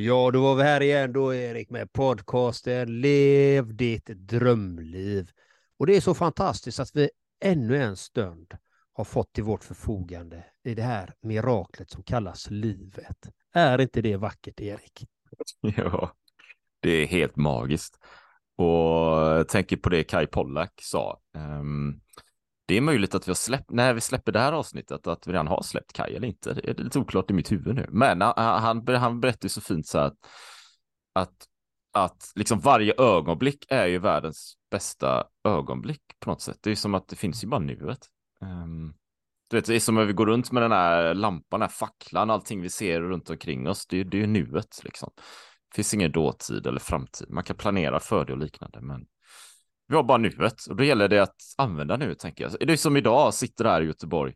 Ja, då var vi här igen då Erik med podcasten Lev ditt drömliv. Och det är så fantastiskt att vi ännu en stund har fått till vårt förfogande i det här miraklet som kallas livet. Är inte det vackert Erik? Ja, det är helt magiskt. Och jag tänker på det Kai Pollak sa. Um, det är möjligt att vi har släppt, när vi släpper det här avsnittet, att vi redan har släppt Kaj eller inte. Det är lite oklart i mitt huvud nu. Men ah, ah, han, han berättar så fint så här att, att, att liksom varje ögonblick är ju världens bästa ögonblick på något sätt. Det är som att det finns ju bara nuet. Um, du vet, det är som när vi går runt med den här lampan, den här facklan, allting vi ser runt omkring oss. Det, det är ju nuet liksom. Det finns ingen dåtid eller framtid. Man kan planera för det och liknande, men vi har bara nuet och då gäller det att använda nuet tänker jag. Det är som idag, sitter här i Göteborg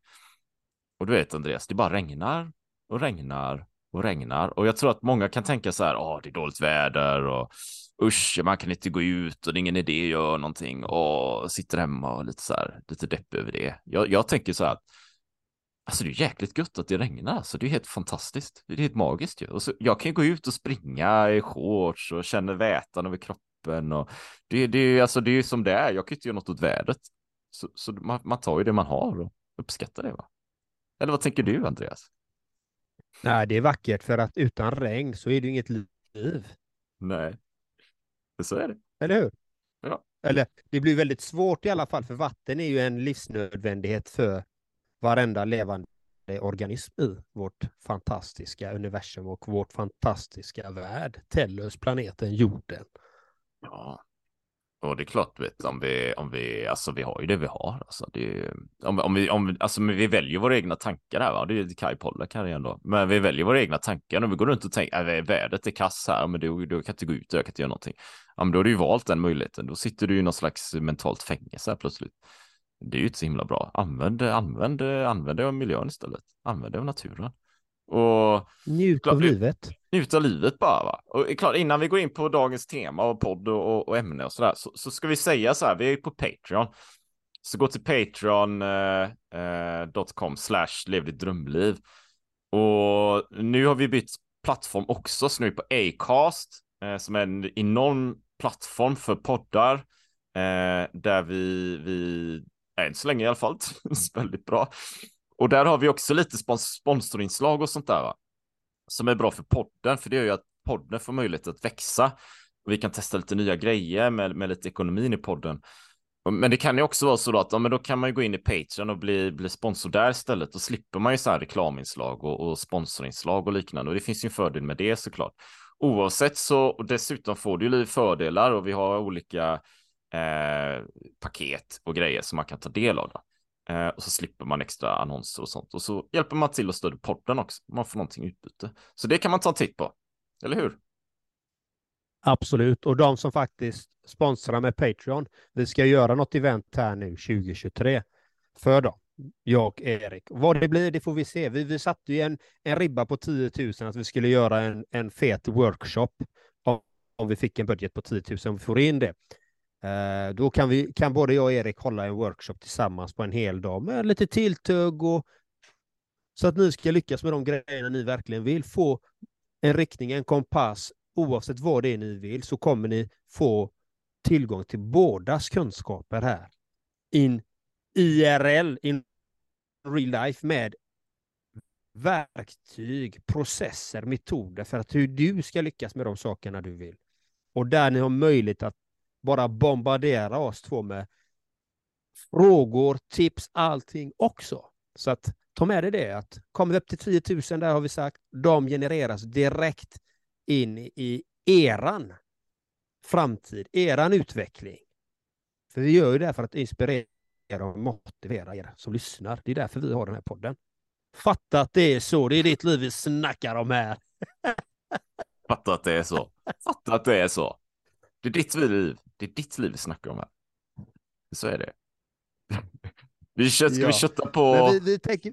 och du vet Andreas, det bara regnar och regnar och regnar och jag tror att många kan tänka så här, ja det är dåligt väder och usch, man kan inte gå ut och det är ingen idé att göra någonting och sitter hemma och lite så här, lite depp över det. Jag, jag tänker så här, Alltså det är jäkligt gött att det regnar, alltså det är helt fantastiskt. Det är helt magiskt ju. Och så, jag kan ju gå ut och springa i shorts och känna vätan över kroppen kroppen och det, det, alltså, det är som det är. Jag kan inte göra något åt vädret. Så, så man, man, tar ju det man har och uppskattar det. Va? Eller vad tänker du, Andreas? Nej, det är vackert för att utan regn så är det inget liv. Nej, så är det. Eller hur? Ja. Eller det blir väldigt svårt i alla fall, för vatten är ju en livsnödvändighet för varenda levande organism i vårt fantastiska universum och vårt fantastiska värld, Tellus, planeten jorden. Ja, och det är klart, vet, om vi, om vi, alltså vi har ju det vi har. Alltså, det, om, om vi, om, alltså, vi väljer våra egna tankar här, va? det är Kaj Pollak här igen då. Men vi väljer våra egna tankar och vi går runt och tänker, äh, vädret är kass här, men du, då kan inte gå ut och jag kan inte göra någonting. Ja, men då har du ju valt den möjligheten. Då sitter du i någon slags mentalt fängelse här plötsligt. Det är ju inte så himla bra. Använd, använd, använd det av miljön istället. Använd det av naturen. Och njut av livet. Njut av livet bara. Va? Och klart, innan vi går in på dagens tema och podd och, och, ämne och sådär så, så ska vi säga så här, vi är på Patreon. Så gå till patreon.com eh, slash lev ditt drömliv. Och nu har vi bytt plattform också, så nu är vi på Acast eh, som är en enorm plattform för poddar eh, där vi, vi än så länge i alla fall, väldigt bra. Och där har vi också lite spons sponsorinslag och sånt där va? som är bra för podden, för det gör ju att podden får möjlighet att växa och vi kan testa lite nya grejer med, med lite ekonomin i podden. Men det kan ju också vara så då att ja, men då kan man ju gå in i Patreon och bli, bli sponsor där istället. Då slipper man ju så här reklaminslag och, och sponsorinslag och liknande. Och det finns ju en fördel med det såklart. Oavsett så, och dessutom får du ju fördelar och vi har olika eh, paket och grejer som man kan ta del av. Då. Eh, och så slipper man extra annonser och sånt. Och så hjälper man till att stödja podden också. Man får någonting utbyte. Så det kan man ta en titt på. Eller hur? Absolut. Och de som faktiskt sponsrar med Patreon. Vi ska göra något event här nu 2023 för dem. Jag och Erik. Vad det blir, det får vi se. Vi, vi satte ju en, en ribba på 10 000 att vi skulle göra en, en fet workshop. Om, om vi fick en budget på 10 000, om vi får in det. Eh, då kan, vi, kan både jag och Erik hålla en workshop tillsammans på en hel dag med lite tilltugg och så att ni ska lyckas med de grejerna ni verkligen vill. Få en riktning, en kompass, oavsett vad det är ni vill, så kommer ni få tillgång till bådas kunskaper här. In IRL, in real life, med verktyg, processer, metoder för att hur du ska lyckas med de sakerna du vill. Och där ni har möjlighet att bara bombardera oss två med frågor, tips, allting också. Så att ta med dig det att kommer vi upp till 10 000 där har vi sagt, de genereras direkt in i eran framtid, eran utveckling. För vi gör ju det för att inspirera och motivera er som lyssnar. Det är därför vi har den här podden. Fatta att det är så, det är ditt liv vi snackar om här. Fatta att det är så. Fatta att det är så. Det är ditt liv. Det är ditt liv vi snackar om här. Så är det. vi kör, ska ja. vi kötta på vi, vi tänker...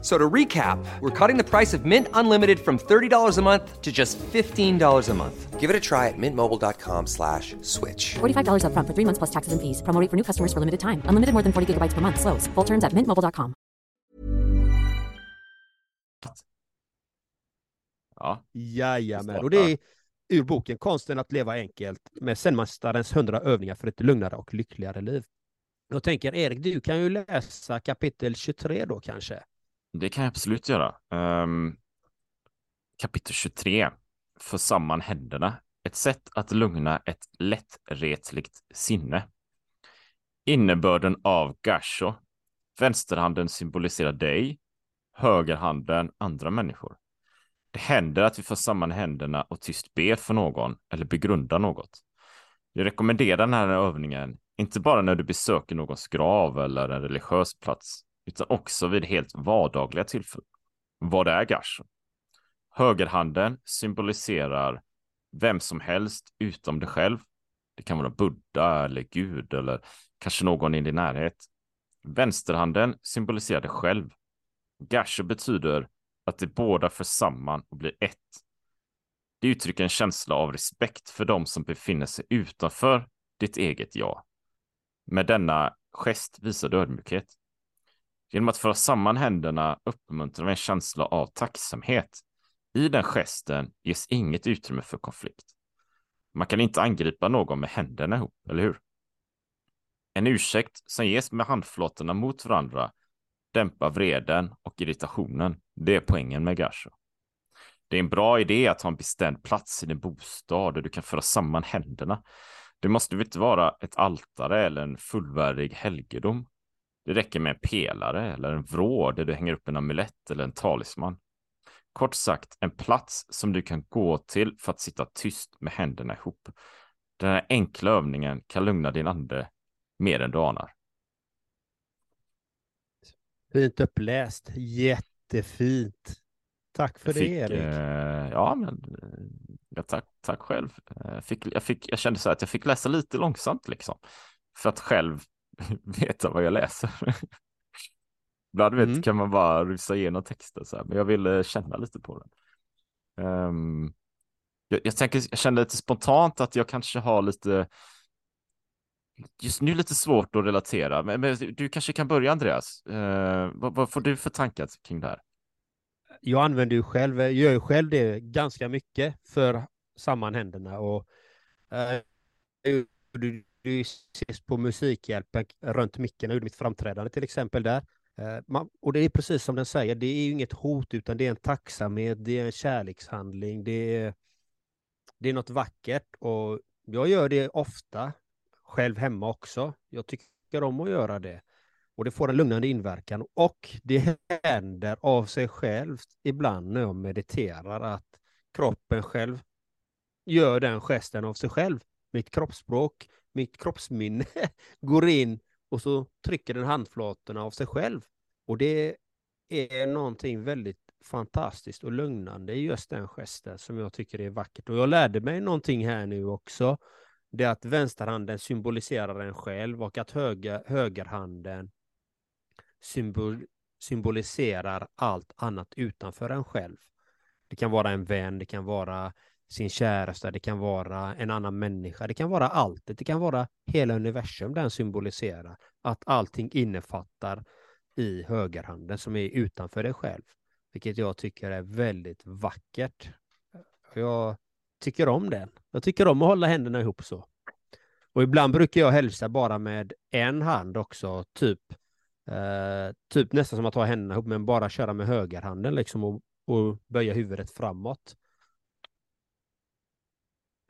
So to recap, we're cutting the price of Mint Unlimited from $30 a month to just $15 a month. Give it a try at mintmobile.com slash switch. $45 upfront for three months plus taxes and fees. Promo rate for new customers for limited time. Unlimited more than 40 gigabytes per month. Slows. Full terms at mintmobile.com. Ja, Jajamän, och det är ur boken Konsten att leva enkelt med Zen-mästarens 100 övningar för ett lugnare och lyckligare liv. Jag tänker Erik, du kan ju läsa kapitel 23 då kanske det kan jag absolut göra. Um, kapitel 23. För samman händerna. Ett sätt att lugna ett lättretligt sinne. Innebörden av gasho. Vänsterhanden symboliserar dig, högerhanden andra människor. Det händer att vi får samman händerna och tyst ber för någon eller begrundar något. Jag rekommenderar den här övningen, inte bara när du besöker någons grav eller en religiös plats, utan också vid helt vardagliga tillfällen. Vad är gasho? Högerhanden symboliserar vem som helst utom dig själv. Det kan vara Buddha eller Gud eller kanske någon i din närhet. Vänsterhanden symboliserar dig själv. Gasho betyder att de båda förs samman och blir ett. Det uttrycker en känsla av respekt för de som befinner sig utanför ditt eget jag. Med denna gest visar du ödmjukhet. Genom att föra samman händerna uppmuntrar vi en känsla av tacksamhet. I den gesten ges inget utrymme för konflikt. Man kan inte angripa någon med händerna ihop, eller hur? En ursäkt som ges med handflatorna mot varandra dämpar vreden och irritationen. Det är poängen med gasho. Det är en bra idé att ha en bestämd plats i din bostad där du kan föra samman händerna. Det måste väl inte vara ett altare eller en fullvärdig helgedom. Det räcker med en pelare eller en vrå där du hänger upp en amulett eller en talisman. Kort sagt, en plats som du kan gå till för att sitta tyst med händerna ihop. Den här enkla övningen kan lugna din ande mer än du anar. Fint uppläst, jättefint. Tack för Jag det fick, Erik. eh, ja, men eh, ja, tack, tack själv. Eh, Jag, fick, jag, fick, jag kände så här att jag fick läsa lite långsamt liksom. För att själv veta vad jag läser. Ibland vet, Mm. kan man bara rusa igenom texten så här, men jag ville känna lite på den. Ehm, jag, jag, tänker, jag kände lite spontant att jag kanske har lite just nu lite svårt att relatera, men, men du kanske kan börja Andreas. Eh, vad, vad får du för tankar kring det här? Jag använder ju själv, jag gör ju själv det ganska mycket för samman händerna och eh, du, ju ses på Musikhjälpen runt micken, jag gjorde mitt framträdande till exempel där. Eh, man, och det är precis som den säger, det är ju inget hot utan det är en tacksamhet, det är en kärlekshandling, det är, det är något vackert och jag gör det ofta själv hemma också. Jag tycker om att göra det. Och det får en lugnande inverkan. Och det händer av sig självt ibland när jag mediterar att kroppen själv gör den gesten av sig själv. Mitt kroppsspråk, mitt kroppsminne går in och så trycker den handflatorna av sig själv. Och det är någonting väldigt fantastiskt och lugnande i just den gesten som jag tycker är vackert. Och jag lärde mig någonting här nu också. Det är att vänsterhanden symboliserar en själv och att höger, högerhanden symbol, symboliserar allt annat utanför en själv. Det kan vara en vän, det kan vara sin käresta, det kan vara en annan människa, det kan vara allt, det kan vara hela universum den symboliserar. Att allting innefattar i högerhanden som är utanför dig själv. Vilket jag tycker är väldigt vackert. Jag tycker om den. Jag tycker om att hålla händerna ihop så. Och ibland brukar jag hälsa bara med en hand också, typ, eh, typ nästan som att ha händerna ihop, men bara köra med högerhanden liksom och, och böja huvudet framåt.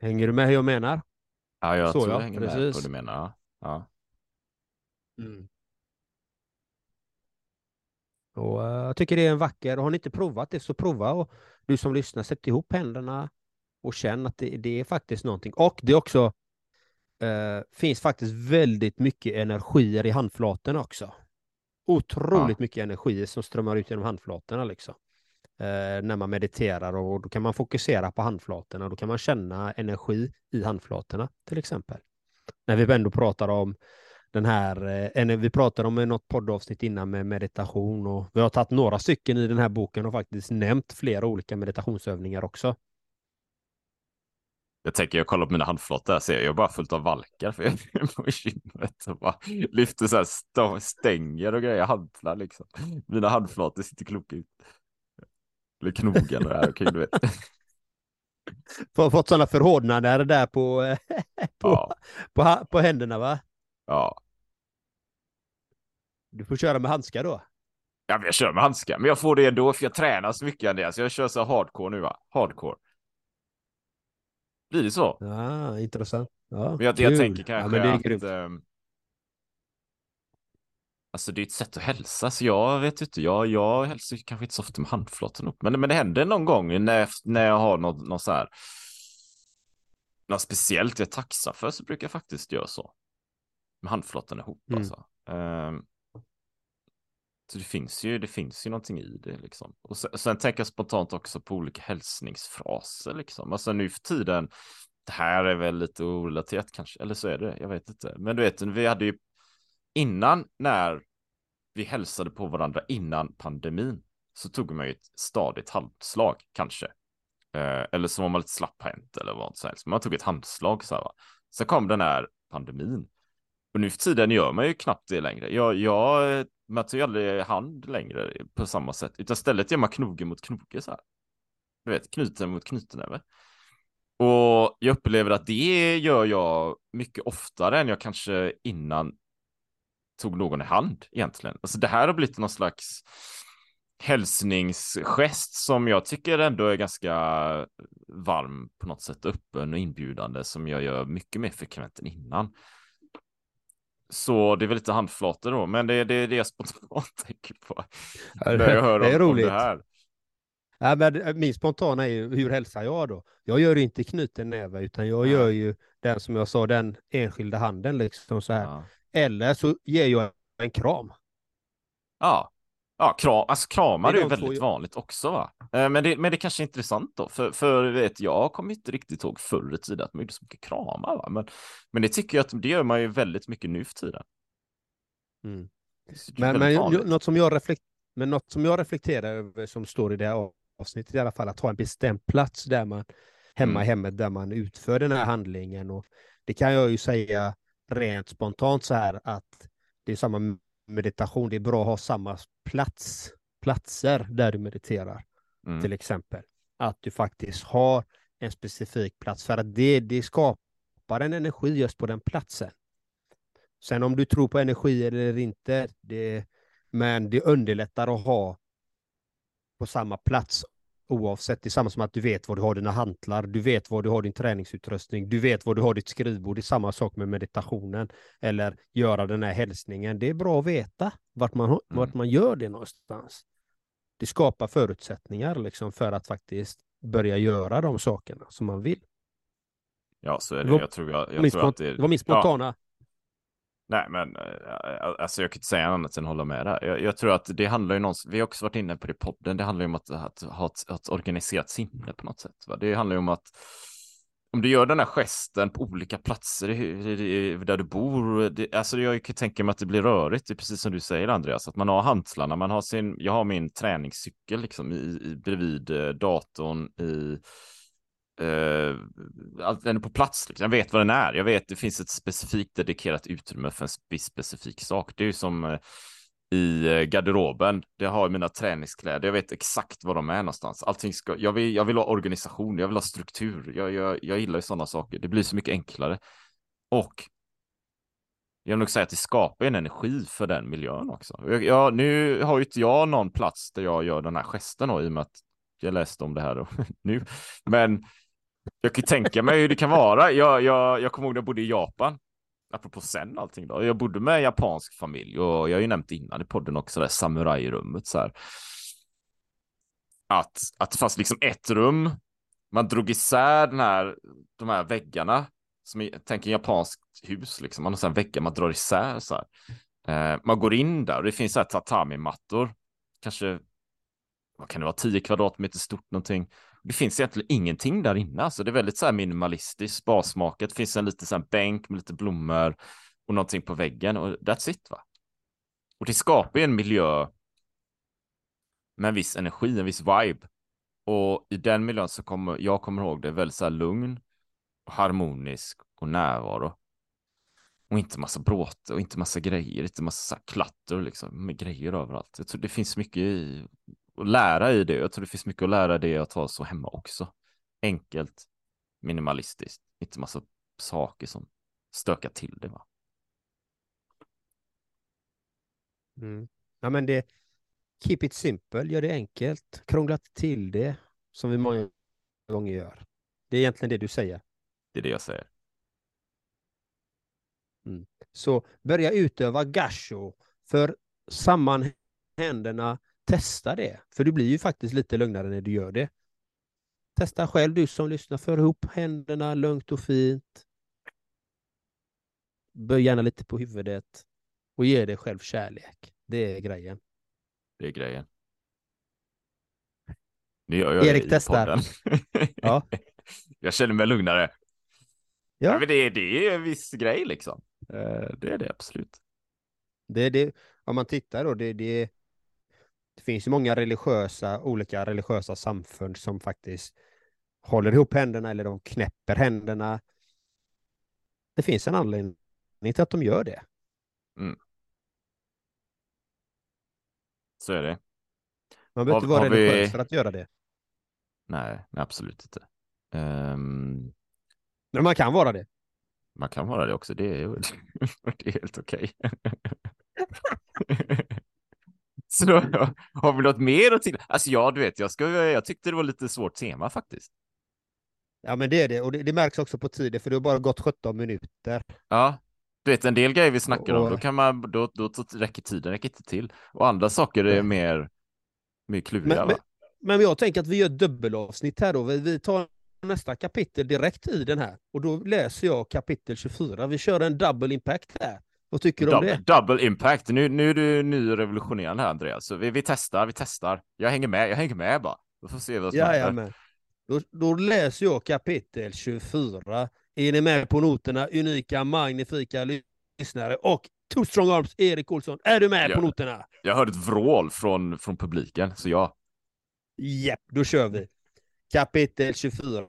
Hänger du med hur jag menar? Ja, jag Så, tror ja, jag hänger med på precis. vad du menar. Ja. Mm. Och eh, jag tycker det är en vacker, och har ni inte provat det så prova och du som lyssnar, sätt ihop händerna och känn att det, det är faktiskt någonting. Och det är också, eh, finns faktiskt väldigt mycket energier i handflatorna också. Otroligt mycket energier som strömmar ut genom handflatorna liksom. Eh, när man mediterar och då kan man fokusera på handflatorna och då kan man känna energi i handflatorna till exempel. När vi ändå pratar om den här, eh, vi pratade om eh, något poddavsnitt innan med meditation och vi har tagit några stycken i den här boken och faktiskt nämnt flera olika meditationsövningar också. Jag tänker, jag kollar på mina handflator här, ser jag, jag är bara fullt av valkar för jag är på gymmet och bara lyfter så här stänger och grejer, hantlar liksom. Mina handflator sitter kloka ut. Eller knogen och här, okej, du vet. Få- Fått sådana förhårdnader där på, på, Ja, på, på händerna va? ja. Du får köra med handskar då. Ja, men jag kör med handskar, men jag får det ändå för jag tränar så mycket Andreas. Jag kör så hardcore nu va, hardcore. Blir det så? Ja, intressant. Ja, Men jag, jag tänker ja, kanske är att... alltså det är ett sätt att hälsa, så jag vet inte, jag, jag hälsar kanske inte så ofta med handflatan upp, men, men det händer någon gång när, när jag har något, något så här, något speciellt jag är tacksam för så brukar jag faktiskt göra så. Med handflatan ihop Mm. alltså. Ehm, så det finns ju, det finns ju någonting i det liksom. Och sen, sen tänker jag spontant också på olika hälsningsfraser liksom. Alltså nu för tiden, det här är väl lite orelaterat kanske, eller så är det, jag vet inte. Men du vet, vi hade ju innan när vi hälsade på varandra innan pandemin så tog man ju ett stadigt handslag kanske. Eh, eller så var man lite slapphänt eller vad som helst. Man tog ett handslag så här va. Sen kom den här pandemin. Och nu för tiden gör man ju knappt det längre. Jag, jag man tar ju aldrig hand längre på samma sätt, utan istället gör man knoge mot knoge så här. Du vet, knuten mot knytnäve. Och jag upplever att det gör jag mycket oftare än jag kanske innan tog någon i hand egentligen. Alltså det här har blivit någon slags hälsningsgest som jag tycker ändå är ganska varm på något sätt, öppen och inbjudande som jag gör mycket mer frekvent än innan. Så det är väl lite handflator då, men det är det, är det jag spontant tänker på. När jag hör det är om, om roligt. det här. Ja, men eh, min spontana är ju, hur hälsar jag då? Jag gör inte knuten näve, utan jag gör ju den som jag sa, den enskilda handen liksom så här. Ja. Eller så ger jag en kram. Ja, ja kram, alltså kramar är ju väldigt jag- vanligt också va? Eh, Men det, men det kanske är intressant då, för, för vet, jag kommer inte riktigt ihåg förr i tiden att man gjorde så mycket kramar va? Men, men det tycker jag att det gör man ju väldigt mycket nu för tiden. Mm. Men, men vanligt. något, som jag reflekt, men något som jag reflekterar över som står i det här avsnittet i alla fall, att ha en bestämd plats där man, hemma Mm. i hemmet, där man utför den här handlingen. Och det kan jag ju säga rent spontant så här att det är samma med meditation, det är bra att ha samma plats, platser där du mediterar Mm. till exempel. Att du faktiskt har en specifik plats för att det, det skapar en energi just på den platsen. Sen om du tror på energi eller inte, det, men det underlättar att ha på samma plats oavsett. Det är samma som att du vet var du har dina hantlar, du vet var du har din träningsutrustning, du vet var du har ditt skrivbord. Det är samma sak med meditationen eller göra den här hälsningen. Det är bra att veta vart man, vart man gör det någonstans. Det skapar förutsättningar liksom för att faktiskt börja göra de sakerna som man vill. Ja, så är Det Jag tror, jag, jag tror att det det var min Ja, spontana nej, men eh, alltså jag kan inte säga annat än att hålla med där. Jag, jag tror att det handlar ju någonstans, vi har också varit inne på det i podden, det handlar ju om att, att ha ett, ett organiserat sinne på något sätt. Va? Det handlar ju om att om du gör den här gesten på olika platser där du bor, det, alltså jag kan tänka mig att det blir rörigt, det är precis som du säger Andreas, att man har hantlarna, man har sin, jag har min träningscykel liksom i, i, bredvid eh, datorn i, Eh, att den är på plats. Liksom. Jag vet vad den är. Jag vet det finns ett specifikt dedikerat utrymme för en viss specifik sak. Det är ju som eh, i eh, garderoben. Det har mina träningskläder. Jag vet exakt var de är någonstans. Allting ska, jag, vill, jag vill ha organisation, jag vill ha struktur. Jag, jag, jag gillar ju sådana saker. Det blir så mycket enklare. Och jag vill nog säga att det skapar en energi för den miljön också. Jag, jag, nu har ju inte jag någon plats där jag gör den här gesten då, i och med att jag läste om det här då, nu. Men jag kan tänka mig hur det kan vara. Jag, jag, jag kommer ihåg när jag bodde i Japan apropå sen allting då. Jag bodde med en japansk familj och jag har ju nämnt innan i podden också det samurajrummet så här. Att, att det fanns liksom ett rum. Man drog isär den här, de här väggarna. Som i, tänk en japanskt hus liksom. Man har sen väggar man drar isär så här. Eh, man går in där och det finns så här tatami-mattor. Kanske, vad kan det vara, 10 kvadratmeter stort någonting. Det finns egentligen ingenting där inne, alltså det är väldigt så här minimalistiskt, sparsmakat. Det finns en liten så här bänk med lite blommor och någonting på väggen och that's it va. Och det skapar ju en miljö med en viss energi, en viss vibe. Och i den miljön så kommer jag kommer ihåg det väldigt så här lugn, och harmonisk och närvaro. Och inte massa bråte och inte massa grejer, inte massa klatter liksom med grejer överallt. Jag tror det finns mycket i att lära i det. Jag tror det finns mycket att lära i det att ha så hemma också. Enkelt, minimalistiskt, inte massa saker som stökar till det. Va? Mm. Ja, men det, keep it simple, gör det enkelt, krångla till det som vi många gånger gör. Det är egentligen det du säger. Det är det jag säger. Mm. Så börja utöva gasho, för samman händerna, testa det, för du blir ju faktiskt lite lugnare när du gör det. Testa själv, du som lyssnar, för ihop händerna lugnt och fint. Böj gärna lite på huvudet och ge dig själv kärlek. Det är grejen. Det är grejen. Nu gör jag Erik testar. ja. Jag känner mig lugnare. Ja. ja men det, det är en viss grej liksom. Eh, det är det absolut. Det är det, om man tittar då, det, det, det finns ju många religiösa, olika religiösa samfund som faktiskt håller ihop händerna eller de knäpper händerna. Det finns en anledning till att de gör det. Mm. Så är det. Man behöver inte vara religiös vi... för att göra det. Nej, nej absolut inte. Um... Men man kan vara det. Man kan vara det också, det är, det är helt okej. Så då, har vi något mer att till? Alltså ja, du vet, jag, ska, jag tyckte det var lite svårt tema faktiskt. Ja, men det är det. Och det, det märks också på tiden, för det har bara gått 17 minuter. Ja, du vet, en del grejer vi snackar och... om, då kan man, då, då, då räcker tiden räcker inte till. Och andra saker är mer, mer kluriga. Men, men, men, jag tänker att vi gör dubbelavsnitt här då. Vi, vi tar nästa kapitel direkt i den här. Och då läser jag kapitel 24. Vi kör en double impact här. Vad tycker du om det? Double impact. Nu, nu är du ny och revolutionerande här Andreas. Så vi, vi testar, vi testar. Jag hänger med, jag hänger med bara. Vi får se vad som händer. Då, då läser jag kapitel 24. Är ni med på noterna? Unika, magnifika lyssnare och Two Strong Arms, Erik Olsson. Är du med ja. på noterna? Jag hörde ett vrål från, från publiken, så ja. Japp, då kör vi. Kapitel 24.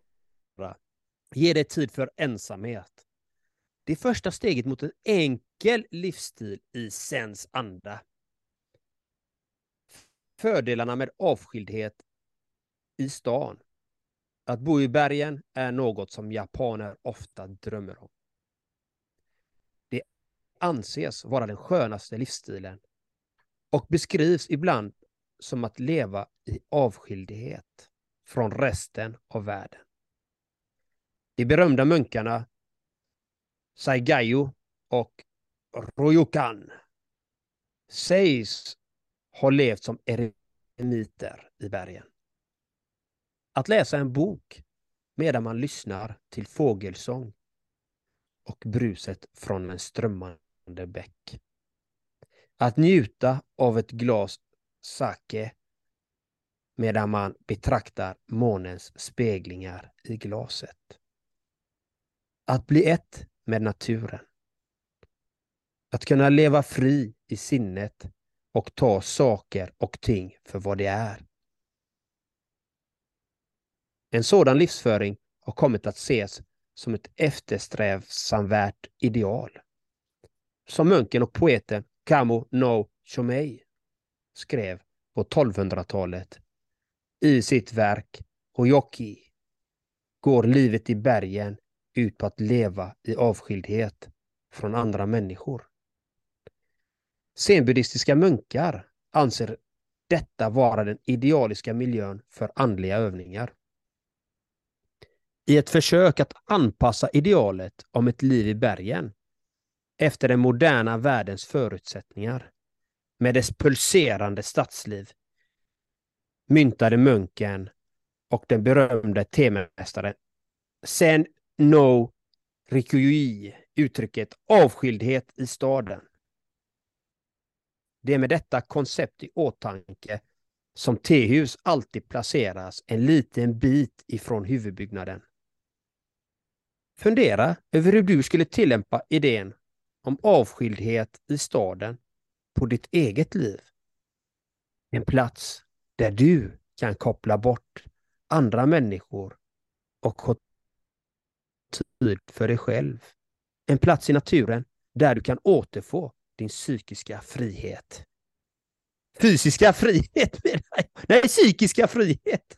Ge dig tid för ensamhet. Det är första steget mot en enkel livsstil i sens anda. Fördelarna med avskildhet i stan. Att bo i bergen är något som japaner ofta drömmer om. Det anses vara den skönaste livsstilen och beskrivs ibland som att leva i avskildhet från resten av världen. De berömda munkarna Saigayo och Royokan sägs ha levt som eremiter i bergen. Att läsa en bok medan man lyssnar till fågelsång och bruset från en strömmande bäck. Att njuta av ett glas sake medan man betraktar månens speglingar i glaset. Att bli ett med naturen. Att kunna leva fri i sinnet och ta saker och ting för vad det är. En sådan livsföring har kommit att ses som ett eftersträvsamvärt ideal. Som munken och poeten Kamo no Chomei skrev på 1200-talet i sitt verk Hoyoki går livet i bergen ut på att leva i avskildhet från andra människor. Zenbuddistiska munkar anser detta vara den idealiska miljön för andliga övningar. I ett försök att anpassa idealet om ett liv i bergen efter den moderna världens förutsättningar med dess pulserande stadsliv myntade munken och den berömde temamästaren Sen no Rikui uttrycket avskildhet i staden. Det är med detta koncept i åtanke som tehus alltid placeras en liten bit ifrån huvudbyggnaden. Fundera över hur du skulle tillämpa idén om avskildhet i staden på ditt eget liv. En plats där du kan koppla bort andra människor och tid för dig själv. En plats i naturen där du kan återfå din psykiska frihet. Fysiska frihet menar jag. Nej, psykiska frihet.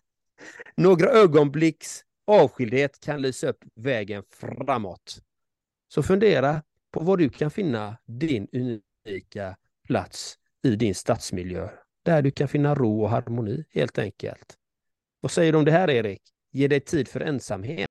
Några ögonblicks avskildhet kan lysa upp vägen framåt. Så fundera på var du kan finna din unika plats i din stadsmiljö. Där du kan finna ro och harmoni helt enkelt. Vad säger du om det här Erik? Ge dig tid för ensamhet.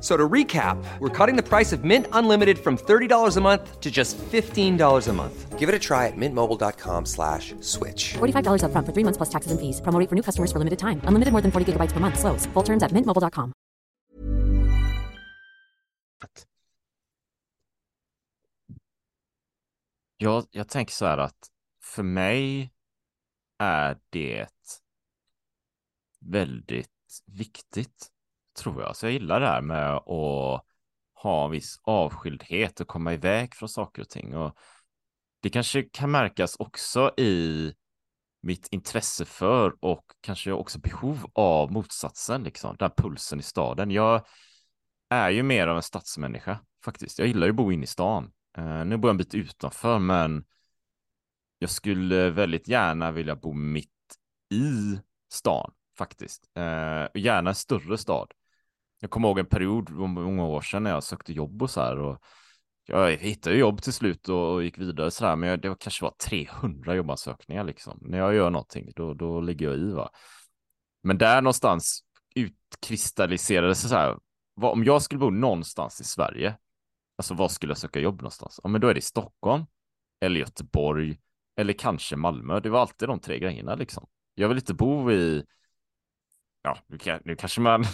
So to recap, we're cutting the price of Mint Unlimited from $30 a month to just $15 a month. Give it a try at mintmobile.com slash switch. $45 upfront for three months plus taxes and fees. Promo rate for new customers for limited time. Unlimited more than 40 gigabytes per month. Slows. Full terms at mintmobile.com. Jag, jag tänker så här att för mig är det väldigt viktigt, tror jag. Så jag gillar det här med att ha en viss avskildhet och komma iväg från saker och ting. Och det kanske kan märkas också i mitt intresse för och kanske också behov av motsatsen, liksom, den pulsen i staden. Jag är ju mer av en stadsmänniska faktiskt. Jag gillar ju att bo inne i stan. Uh, nu bor jag en bit utanför, men jag skulle väldigt gärna vilja bo mitt i stan faktiskt. Uh, gärna en större stad. Jag kommer ihåg en period många år sedan när jag sökte jobb och så här och jag hittade jobb till slut och gick vidare så här, men det var kanske var 300 jobbansökningar liksom. När jag gör någonting, då, då ligger jag i va. Men där någonstans utkristalliserades det så här, vad, om jag skulle bo någonstans i Sverige, alltså var skulle jag söka jobb någonstans? Ja, men då är det i Stockholm eller Göteborg eller kanske Malmö. Det var alltid de tre grejerna liksom. Jag vill inte bo i, ja, nu, kan, nu kanske man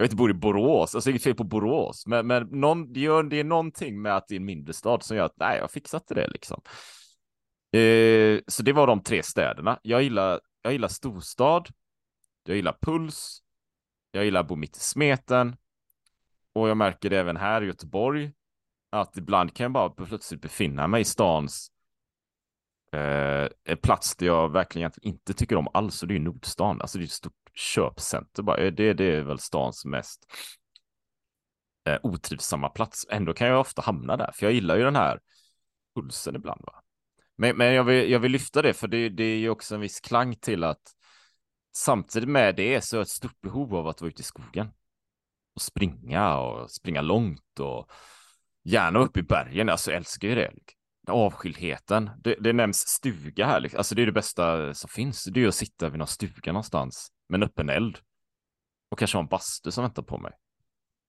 jag vet inte, bor i Borås, alltså inget fel på Borås, men, men någon, det, gör, det är någonting med att det är en mindre stad som gör att nej, jag fixar inte det liksom. Eh, så det var de tre städerna. Jag gillar, jag gillar storstad, jag gillar puls, jag gillar att bo mitt i smeten och jag märker det även här i Göteborg att ibland kan jag bara plötsligt befinna mig i stans eh, plats där jag verkligen inte tycker om alls och det är Nordstan. Alltså det är ett stort köpcenter bara. Eh, det, det är väl stans mest eh, otrivsamma plats. Ändå kan jag ofta hamna där, för jag gillar ju den här pulsen ibland. Va? Men, men jag, vill, jag vill lyfta det, för det, det är ju också en viss klang till att samtidigt med det så är jag ett stort behov av att vara ute i skogen och springa och springa långt och gärna upp i bergen. Alltså jag älskar ju det. Avskildheten. Det, det nämns stuga här. Liksom. Alltså det är det bästa som finns. Det är att sitta vid någon stuga någonstans med en öppen eld. Och kanske ha en bastu som väntar på mig.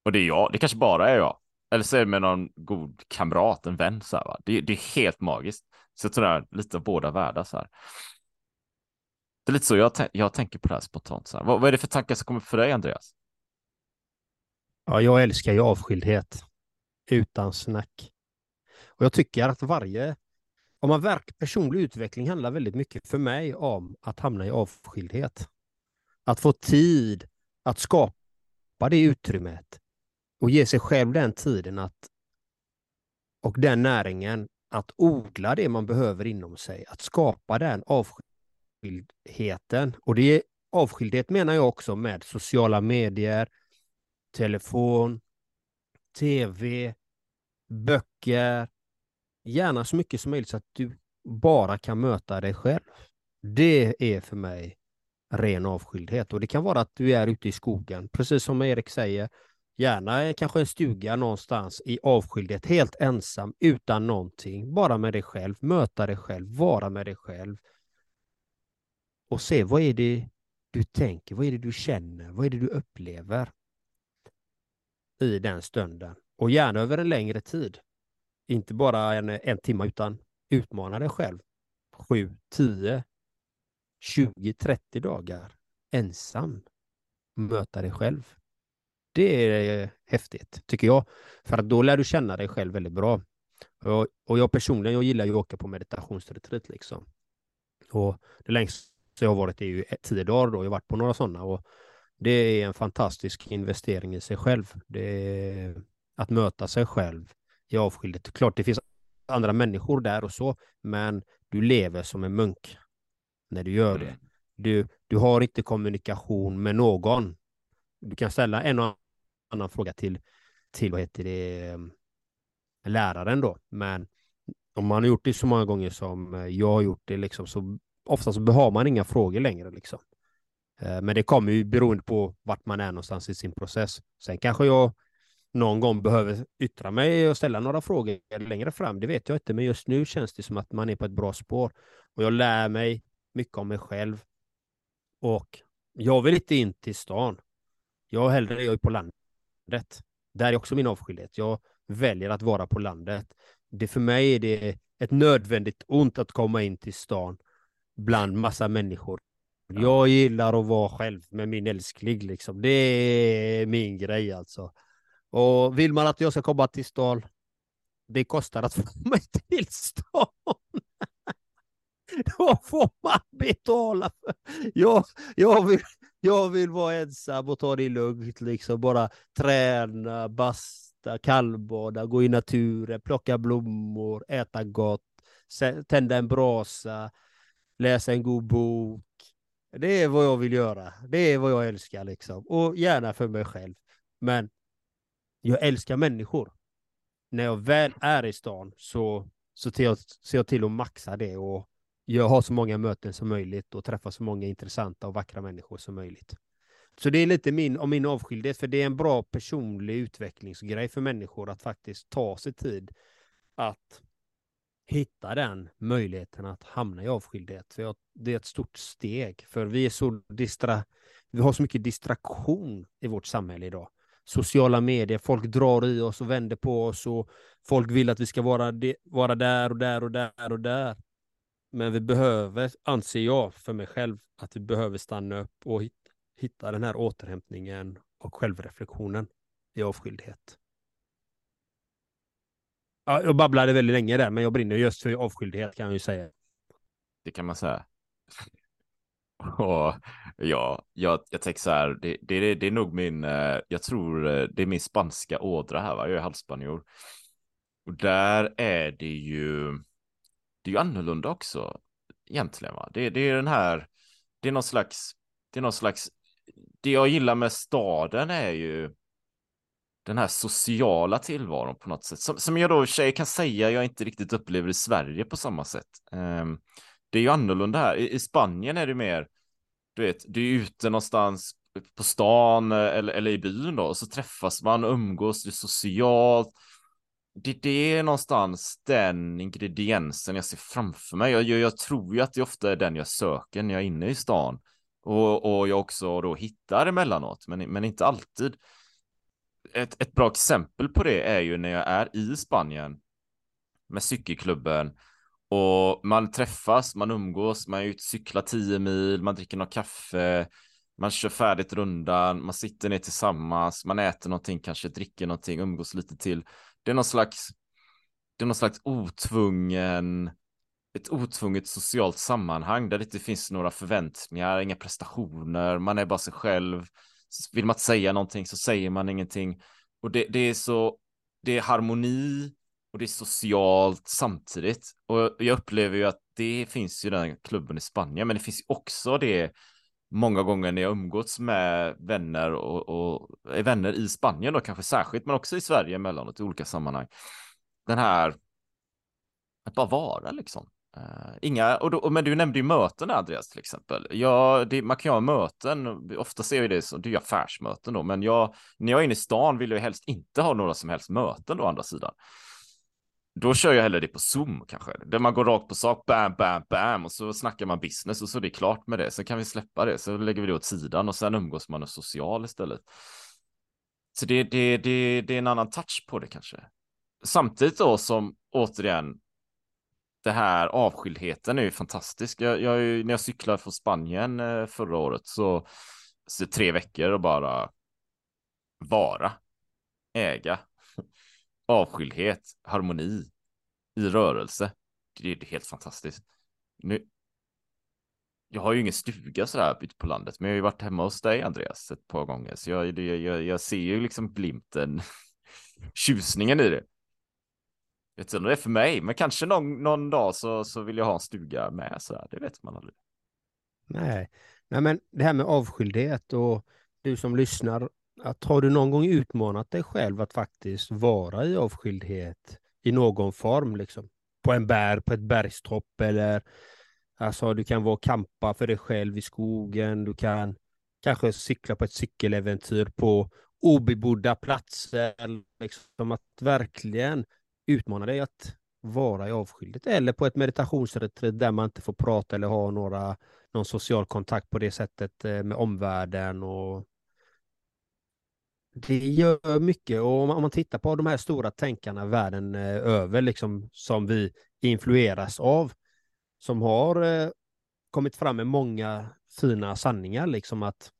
Och det är jag, det kanske bara är jag. Eller så är det med någon god kamrat, en vän så här, va? Det, det är helt magiskt. Så jag tror det är lite av båda världar så här. Det är lite så jag, jag tänker på det här spontant. Så här. Vad, vad är det för tankar som kommer för dig, Andreas? Ja, jag älskar ju avskildhet. Utan snack. Och jag tycker att varje... Om man verkar personlig utveckling handlar väldigt mycket för mig om att hamna i avskildhet. Att få tid att skapa det utrymmet och ge sig själv den tiden att och den näringen att odla det man behöver inom sig, att skapa den avskildheten. Och det är avskildhet menar jag också med sociala medier, telefon, tv, böcker, gärna så mycket som möjligt så att du bara kan möta dig själv. Det är för mig ren avskildhet och det kan vara att du är ute i skogen, precis som Erik säger, Gärna kanske en stuga någonstans i avskildhet, helt ensam, utan någonting. Bara med dig själv, möta dig själv, vara med dig själv. Och se vad är det du tänker, vad är det du känner, vad är det du upplever i den stunden. Och gärna över en längre tid. Inte bara en, en timme, utan utmana dig själv. 7, 10, 20, 30 dagar ensam. Möta dig själv. Det är eh, häftigt, tycker jag. För att då lär du känna dig själv väldigt bra. Och, och jag personligen, jag gillar ju att åka på meditationsretreat liksom. Och det längsta jag har varit är ju tio dagar då. Jag har varit på några sådana och det är en fantastisk investering i sig själv. Det är att möta sig själv i avskildhet. Klart det finns andra människor där och så, men du lever som en munk när du gör det. Mm. Du, du har inte kommunikation med någon. Du kan ställa en och annan fråga till, till vad heter det, läraren då. Men om man har gjort det så många gånger som eh, jag har gjort det, liksom, så ofta så har man inga frågor längre. Liksom. Eh, men det kommer ju beroende på vart man är någonstans i sin process. Sen kanske jag någon gång behöver yttra mig och ställa några frågor längre fram. Det vet jag inte, men just nu känns det som att man är på ett bra spår. Och jag lär mig mycket om mig själv. Och jag vill inte in till stan. Jag hellre jag är på landet. Där är också min avskildhet. Jag väljer att vara på landet. Det för mig är det ett nödvändigt ont att komma in till stan bland massa människor. Jag gillar att vara själv med min älskling liksom. Det är min grej alltså. Och vill man att jag ska komma till stan, det kostar att få mig till stan. Då får man betala. För. Jag, jag, vill, jag vill vara ensam och ta det lugnt, liksom bara träna, basta, kallbada, gå i naturen, plocka blommor, äta gott, tända en brasa, läsa en god bok. Det är vad jag vill göra. Det är vad jag älskar liksom. Och gärna för mig själv. Men jag älskar människor. När jag väl är i stan så, så ser, jag, ser jag till att maxa det och jag har så många möten som möjligt och träffa så många intressanta och vackra människor som möjligt. Så det är lite min, om min avskildhet, för det är en bra personlig utvecklingsgrej för människor att faktiskt ta sig tid att hitta den möjligheten att hamna i avskildhet. För det är ett stort steg, för vi är så distra, vi har så mycket distraktion i vårt samhälle idag. Sociala medier, folk drar i oss och vänder på oss och folk vill att vi ska vara, vara där och där och där och där. Men vi behöver, anser jag för mig själv, att vi behöver stanna upp och hitta den här återhämtningen och självreflektionen i avskildhet. Ja, jag babblade väldigt länge där, men jag brinner just för avskildhet kan jag ju säga. Det kan man säga. Och ja, jag, jag tänker så här, det, det, det är nog min, eh, jag tror eh, det är min spanska ådra här, va? jag är halvspanjor. Och där är det ju, det är ju annorlunda också egentligen. Va? Det, det är den här, det är någon slags, det är någon slags, det jag gillar med staden är ju den här sociala tillvaron på något sätt. Som, som jag då tjej kan säga jag inte riktigt upplever i Sverige på samma sätt. Um, det är ju annorlunda här. I, I, Spanien är det mer, du vet, du är ute någonstans på stan eh, eller, eller i byn då, och så träffas man, umgås, det är socialt det, det är någonstans den ingrediensen jag ser framför mig. Jag, jag, jag, tror ju att det ofta är den jag söker när jag är inne i stan. Och, och jag också då hittar emellanåt, men, men inte alltid. Ett, ett bra exempel på det är ju när jag är i Spanien med cykelklubben Och man träffas, man umgås, man är ute cyklar tio mil, man dricker något kaffe, man kör färdigt rundan, man sitter ner tillsammans, man äter någonting, kanske dricker någonting, umgås lite till. Det är någon slags, det är någon slags otvungen, ett otvunget socialt sammanhang där det inte finns några förväntningar, inga prestationer, man är bara sig själv. Vill man inte säga någonting så säger man ingenting. Och det, det är så, det är harmoni och det är socialt samtidigt. Och jag upplever ju att det finns ju den klubben i Spanien, men det finns också det många gånger när jag umgåtts med vänner och, och är vänner i Spanien då kanske särskilt, men också i Sverige emellanåt i olika sammanhang. Den här att bara vara liksom. Uh, inga, och, då, och men du nämnde ju möten Andreas till exempel. Ja, det, man kan ju ha möten, ofta ser vi det som, det är affärsmöten då, men jag, när jag är inne i stan vill jag helst inte ha några som helst möten då, å andra sidan. Då kör jag hellre det på Zoom kanske, där man går rakt på sak, bam, bam, bam, och så snackar man business och så är det klart med det. Sen kan vi släppa det, så lägger vi det åt sidan och sen umgås man och social istället. Så det, det, det, det är en annan touch på det kanske. Samtidigt då som återigen, det här avskildheten är ju fantastisk. Jag, jag, när jag cyklade från Spanien eh, förra året så, så tre veckor och bara vara, äga, avskildhet, harmoni i rörelse. Det är helt fantastiskt. Nu, jag har ju ingen stuga sådär ute på landet, men jag har ju varit hemma hos dig Andreas ett par gånger, så jag, jag, jag ser ju liksom glimten, tjusningen i det. Jag vet inte om det är för mig, men kanske någon, någon dag så, så vill jag ha en stuga med sådär, det vet man aldrig. Nej. Nej, men det här med avskildhet och du som lyssnar att har du någon gång utmanat dig själv att faktiskt vara i avskildhet i någon form, liksom? På en bär, på ett bergstopp eller alltså du kan vara kampa för dig själv i skogen, du kan kanske cykla på ett cykeläventyr på obebodda platser, liksom. Att verkligen utmana dig att vara i avskildhet eller på ett meditationsretreat där man inte får prata eller ha några, någon social kontakt på det sättet eh, med omvärlden och det gör mycket och om man tittar på de här stora tänkarna världen eh, över, liksom, som vi influeras av, som har eh, kommit fram med många fina sanningar, liksom att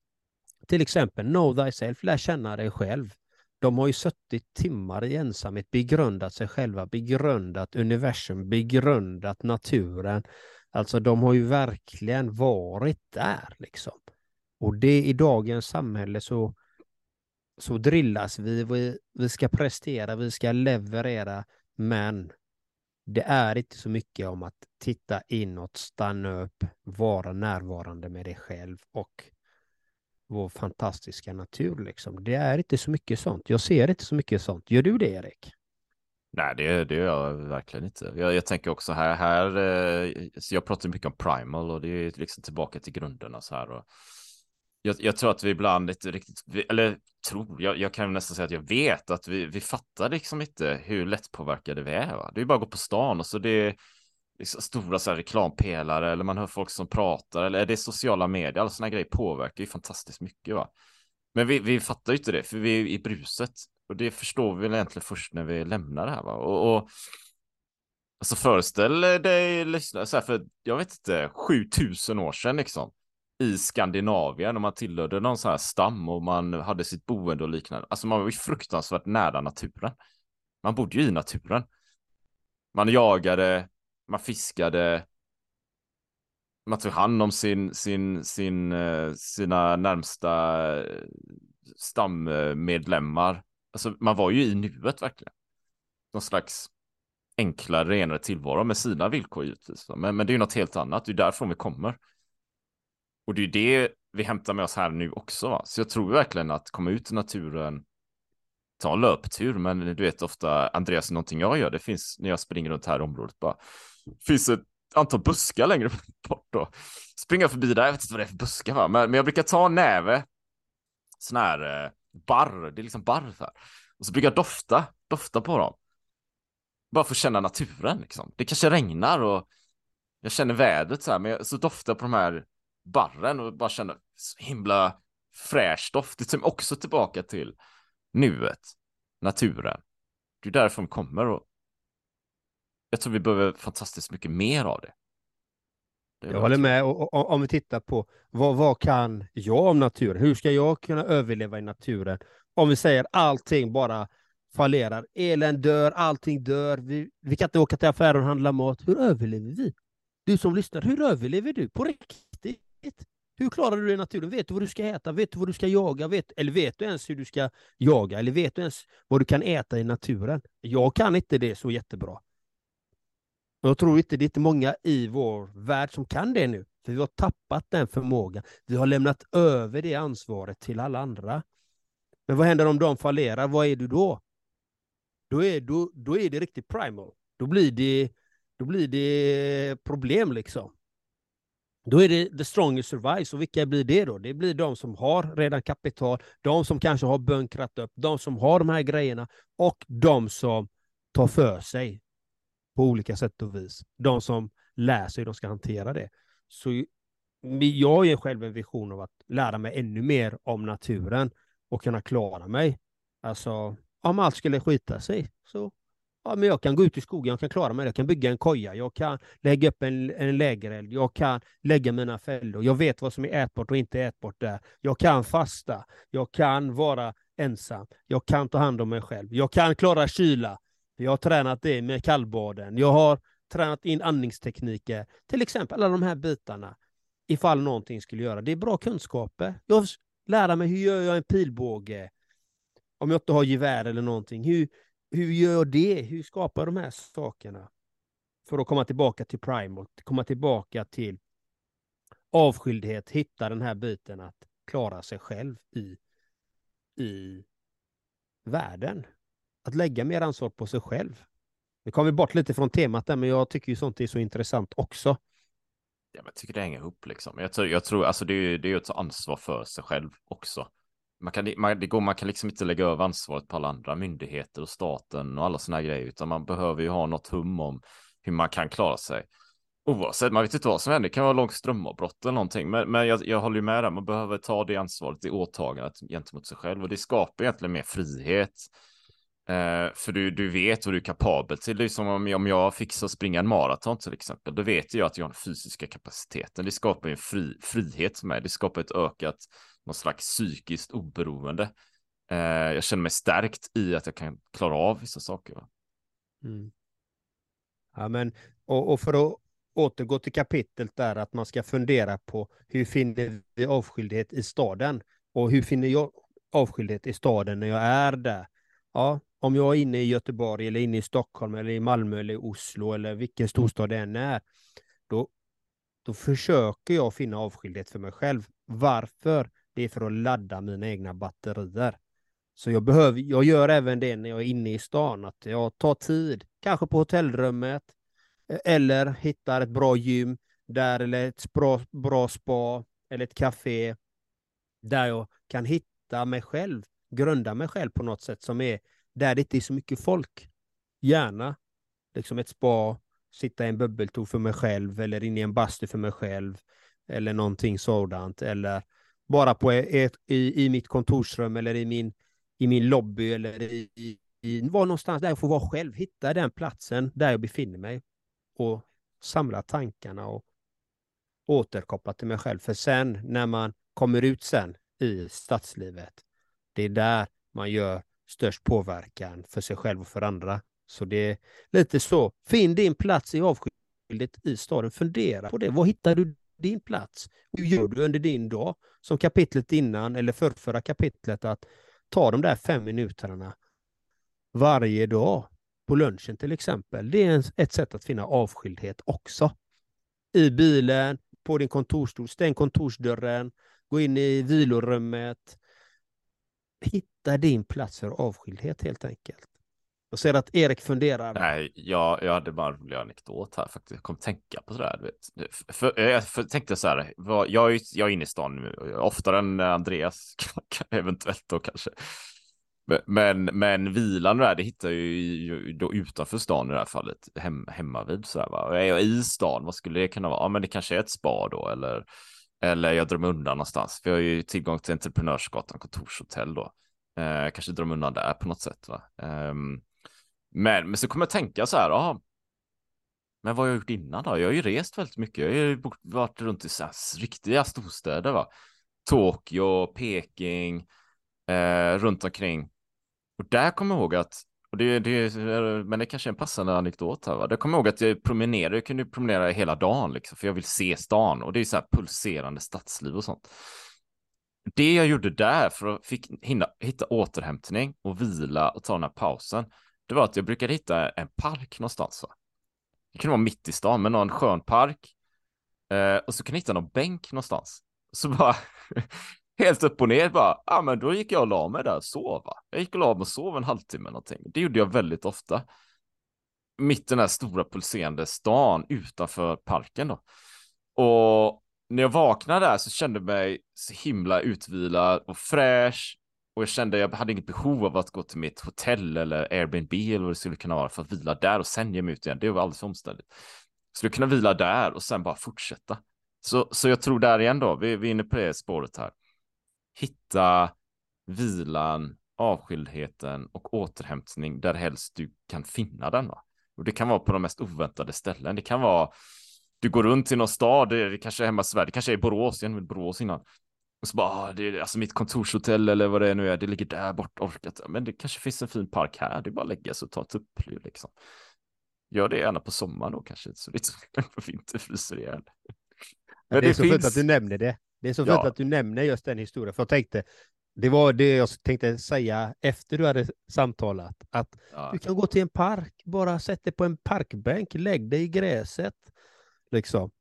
till exempel know thyself, lär känna dig själv. De har ju suttit timmar i ensamhet, begrundat sig själva, begrundat universum, begrundat naturen. Alltså de har ju verkligen varit där liksom. Och det i dagens samhälle så så drillas vi, vi, vi ska prestera, vi ska leverera, men det är inte så mycket om att titta inåt, stanna upp, vara närvarande med dig själv och vår fantastiska natur. Liksom. Det är inte så mycket sånt. Jag ser inte så mycket sånt. Gör du det, Erik? Nej, det, det gör jag verkligen inte. Jag, jag tänker också här, här eh, så jag pratar mycket om primal och det är liksom tillbaka till grunderna så här. Och jag, jag, tror att vi ibland inte riktigt, eller tror, jag, jag kan nästan säga att jag vet att vi, vi fattar liksom inte hur lättpåverkade vi är. Va? Det är bara att gå på stan och så det är liksom stora så här reklampelare eller man hör folk som pratar eller är det sociala medier, alla sådana grejer påverkar ju fantastiskt mycket. Va? Men vi, vi fattar ju inte det, för vi är i bruset och det förstår vi väl egentligen först när vi lämnar det här. Va? Och, och alltså föreställ dig, lyssna, så här, för jag vet inte, 7000 år sedan liksom i Skandinavien och man tillhörde någon sån här stam och man hade sitt boende och liknande. Alltså man var ju fruktansvärt nära naturen. Man bodde ju i naturen. Man jagade, man fiskade, man tog hand om sin, sin, sin, eh, sina närmsta eh, stammedlemmar. Alltså man var ju i nuet verkligen. Någon slags enklare, renare tillvaro med sina villkor givetvis. Men, men det är ju något helt annat, det är därifrån vi kommer. Och det är det vi hämtar med oss här nu också. Va? Så jag tror verkligen att komma ut i naturen, ta en löptur, men du vet ofta, Andreas, någonting jag gör, det finns när jag springer runt här i området bara, finns ett antal buskar längre bort då. Springa förbi där, jag vet inte vad det är för buskar va, men, men jag brukar ta en näve, sån här eh, barr, det är liksom barr här. Och så brukar jag dofta, dofta på dem. Bara för att känna naturen liksom. Det kanske regnar och jag känner vädret så här, men jag, så doftar jag på de här barren och bara känner så himla fräsch doft. Det tar också tillbaka till nuet, naturen. Det är därifrån kommer och jag tror vi behöver fantastiskt mycket mer av det. det jag håller med. Och, och, om vi tittar på vad, vad kan jag om naturen? Hur ska jag kunna överleva i naturen? Om vi säger allting bara fallerar, elen dör, allting dör, vi, vi kan inte åka till affären och handla mat. Hur överlever vi? Du som lyssnar, hur överlever du på riktigt? Hur klarar du dig i naturen? Vet du vad du ska äta? Vet du vad du ska jaga? Vet, eller vet du ens hur du ska jaga? Eller vet du ens vad du kan äta i naturen? Jag kan inte det så jättebra. Jag tror inte det är inte många i vår värld som kan det nu. För vi har tappat den förmågan. Vi har lämnat över det ansvaret till alla andra. Men vad händer om de fallerar? Vad är du då? Då är, då, då är det riktigt primal. Då blir det, då blir det problem liksom. Då är det the strongest survives. Och vilka blir det då? Det blir de som har redan kapital, de som kanske har bunkrat upp, de som har de här grejerna och de som tar för sig på olika sätt och vis. De som lär sig hur de ska hantera det. Så jag har ju själv en vision av att lära mig ännu mer om naturen och kunna klara mig. Alltså, om allt skulle skita sig så ja, men jag kan gå ut i skogen, jag kan klara mig, jag kan bygga en koja, jag kan lägga upp en, en lägereld, jag kan lägga mina fällor, jag vet vad som är ätbart och inte ätbart där. Jag kan fasta, jag kan vara ensam, jag kan ta hand om mig själv, jag kan klara kyla, jag har tränat det med kallbaden, jag har tränat in andningstekniker, till exempel alla de här bitarna, ifall någonting skulle göra. Det är bra kunskaper. Jag lära mig hur gör jag en pilbåge, om jag inte har gevär eller någonting. Hur, hur gör jag det? Hur skapar jag de här sakerna? För att komma tillbaka till primal, komma tillbaka till avskildhet, hitta den här biten att klara sig själv i, i världen. Att lägga mer ansvar på sig själv. Nu kom vi bort lite från temat där, men jag tycker ju sånt är så intressant också. Ja, men jag tycker det hänger ihop liksom. Jag tror, jag tror alltså det är, det är att ta ansvar för sig själv också man kan, man, det går, man kan liksom inte lägga över ansvaret på alla andra myndigheter och staten och alla sådana grejer, utan man behöver ju ha något hum om hur man kan klara sig. Oavsett, man vet inte vad som händer, det kan vara långt strömavbrott eller någonting, men, men jag, jag håller ju med där, man behöver ta det ansvaret, det åtagandet gentemot sig själv och det skapar egentligen mer frihet. Eh, för du, du vet vad du är kapabel till. Det är som om, om jag fixar att springa en maraton till exempel. Då vet jag att jag har den fysiska kapaciteten. Det skapar en fri, frihet för mig. Det skapar ett ökat någon slags psykiskt oberoende. Eh, jag känner mig stärkt i att jag kan klara av vissa saker. Mm. Ja, men, och, och för att återgå till kapitlet där att man ska fundera på hur finner vi avskildhet i staden och hur finner jag avskildhet i staden när jag är där? Ja, om jag är inne i Göteborg eller inne i Stockholm eller i Malmö eller i Oslo eller vilken storstad det än är, då, då försöker jag finna avskildhet för mig själv. Varför? Det är för att ladda mina egna batterier. Så jag, behöver, jag gör även det när jag är inne i stan, att jag tar tid, kanske på hotellrummet, eh, eller hittar ett bra gym, där eller ett bra, bra spa, eller ett café, där jag kan hitta mig själv, grunda mig själv på något sätt som är där det inte är så mycket folk. Gärna liksom ett spa, sitta i en bubbeltog för mig själv, eller in i en bastu för mig själv, eller någonting sådant, eller bara på ett, i, i mitt kontorsrum eller i min, i min lobby eller i, i, i var någonstans där jag får vara själv, hitta den platsen där jag befinner mig och samla tankarna och återkoppla till mig själv. För sen när man kommer ut sen i stadslivet, det är där man gör störst påverkan för sig själv och för andra. Så det är lite så. Finn din plats i avskildhet i staden. Fundera på det. Var hittar du din plats. Hur gör du under din dag? Som kapitlet innan, eller förrförra kapitlet, att ta de där fem minuterna varje dag på lunchen till exempel. Det är ett sätt att finna avskildhet också. I bilen, på din kontorsstol, stäng kontorsdörren, gå in i vilorummet. Hitta din plats för avskildhet helt enkelt. Jag ser att Erik funderar. Nej, jag, jag hade bara en rolig anekdot här faktiskt. Jag kom tänka på sådär. Vet. För, eh, jag för, tänkte så här, jag är, jag är inne i stan nu, oftare än eh, Andreas, eventuellt då kanske. Men, men vilan där, det hittar jag ju då utanför stan i det här fallet, hem, hemma vid så här, va. Är jag i stan, vad skulle det kunna vara? Ja, men det kanske är ett spa då, eller, eller jag drar mig undan någonstans. För jag har ju tillgång till Entreprenörsgatan kontorshotell då. Eh, kanske drar mig undan där på något sätt. Va? Um, men, men så kommer jag tänka så här, aha, Men vad har jag gjort innan då? Jag har ju rest väldigt mycket. Jag har ju varit runt i så här riktiga storstäder, va? Tokyo, Peking, eh, runt omkring. Och där kommer jag ihåg att, och det, det, men det kanske är en passande anekdot här, va? Där kommer jag ihåg att jag promenerade, jag kunde promenera hela dagen, liksom, för jag vill se stan. Och det är så här pulserande stadsliv och sånt. Det jag gjorde där för att fick, hinna, hitta återhämtning och vila och ta den här pausen, det var att jag brukade hitta en park någonstans. Va? Det kunde vara mitt i stan, men någon skön park. Eh, och så kunde jag hitta någon bänk någonstans. Så bara helt upp och ner bara, ja ah, men då gick jag och la mig där och sov. Jag gick och la mig och sov en halvtimme någonting. Det gjorde jag väldigt ofta. Mitt i den här stora pulserande stan utanför parken då. Och när jag vaknade där så kände jag mig så himla utvilad och fräsch och jag kände jag hade inget behov av att gå till mitt hotell eller Airbnb eller vad det skulle kunna vara för att vila där och sen ge mig ut igen. Det var alldeles för omständigt. Så du kunna vila där och sen bara fortsätta. Så, så jag tror där igen då, vi, vi är inne på det spåret här. Hitta vilan, avskildheten och återhämtning där helst du kan finna den. Va? Och det kan vara på de mest oväntade ställen. Det kan vara du går runt i någon stad, det kanske är hemma i Sverige, det kanske är i Borås, jag Borås innan. Och så bara, ah, det är alltså mitt kontorshotell eller vad det nu är, det ligger där bort, orkat. Men det kanske finns en fin park här, det är bara att lägga sig och ta ett upplyv liksom. Gör det gärna på sommaren då kanske, så det inte på fryser ihjäl. Men det är det så finns... fint att du nämner det. Det är så ja. fint att du nämner just den historien, för jag tänkte, det var det jag tänkte säga efter du hade samtalat, att ja. du kan gå till en park, bara sätt dig på en parkbänk, lägg dig i gräset, Liksom.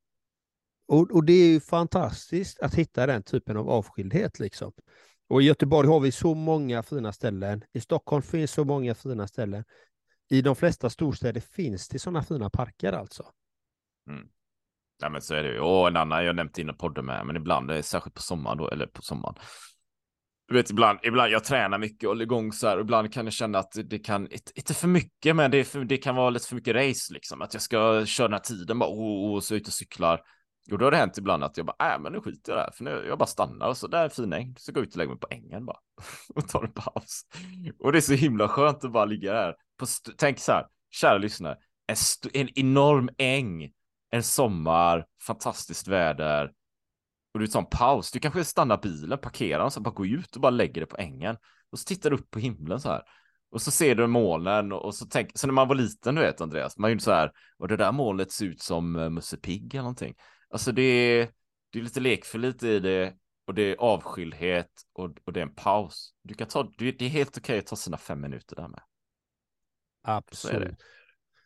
Och, och, det är ju fantastiskt att hitta den typen av avskildhet. Liksom. Och i Göteborg har vi så många fina ställen. I Stockholm finns så många fina ställen. I de flesta storstäder finns det sådana fina parker alltså. Mm. Ja men så är det ju. Och en annan jag nämnt innan podden med, men ibland, särskilt på sommaren då, eller på sommaren, du vet ibland, ibland jag tränar mycket och håller igång så här och ibland kan jag känna att det kan, inte för mycket, men det, för, det kan vara lite för mycket race liksom. Att jag ska köra den här tiden bara, oh, och så ut och cyklar. Och då har det hänt ibland att jag bara, äh men nu skiter jag där, för nu, jag bara stannar och så där är en fin äng, så går jag ut och lägger mig på ängen bara och tar en paus. Och det är så himla skönt att bara ligga där. På tänk så här, kära lyssnare, en, en enorm äng, en sommar, fantastiskt väder, och du tar en paus. Du kanske stannar bilen, parkerar och så bara går ut och bara lägger det på ängen. Och så tittar du upp på himlen så här. Och så ser du molnen och så tänker, så när man var liten du vet Andreas, man gjorde så här, och det där molnet ser ut som eh, Musse Pigg eller någonting. Alltså det är, det är lite lekfullt i det och det är avskildhet och, och det är en paus. Du kan ta, det är helt okej att ta sina fem minuter där med. Absolut.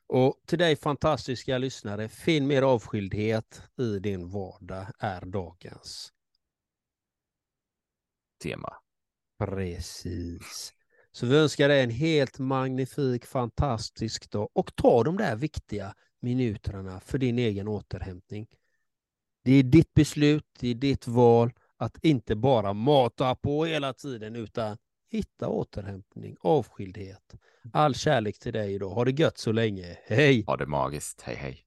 Och till dig fantastiska lyssnare, finn mer avskildhet i din vardag är dagens tema. Precis. Så vi önskar dig en helt magnifik, fantastisk dag och ta de där viktiga minuterna för din egen återhämtning. Det är ditt beslut, det är ditt val att inte bara mata på hela tiden utan hitta återhämtning, avskildhet. All kärlek till dig idag. Ha det gött så länge. Hej! Ha det magiskt. Hej, hej.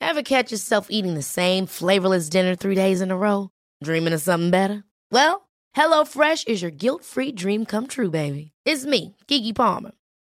Have catch yourself eating the same flavorless dinner three days in a row? Dreaming of something better? Well, hello fresh is your guilt free dream come true, baby. It's me, Gigi Palmer.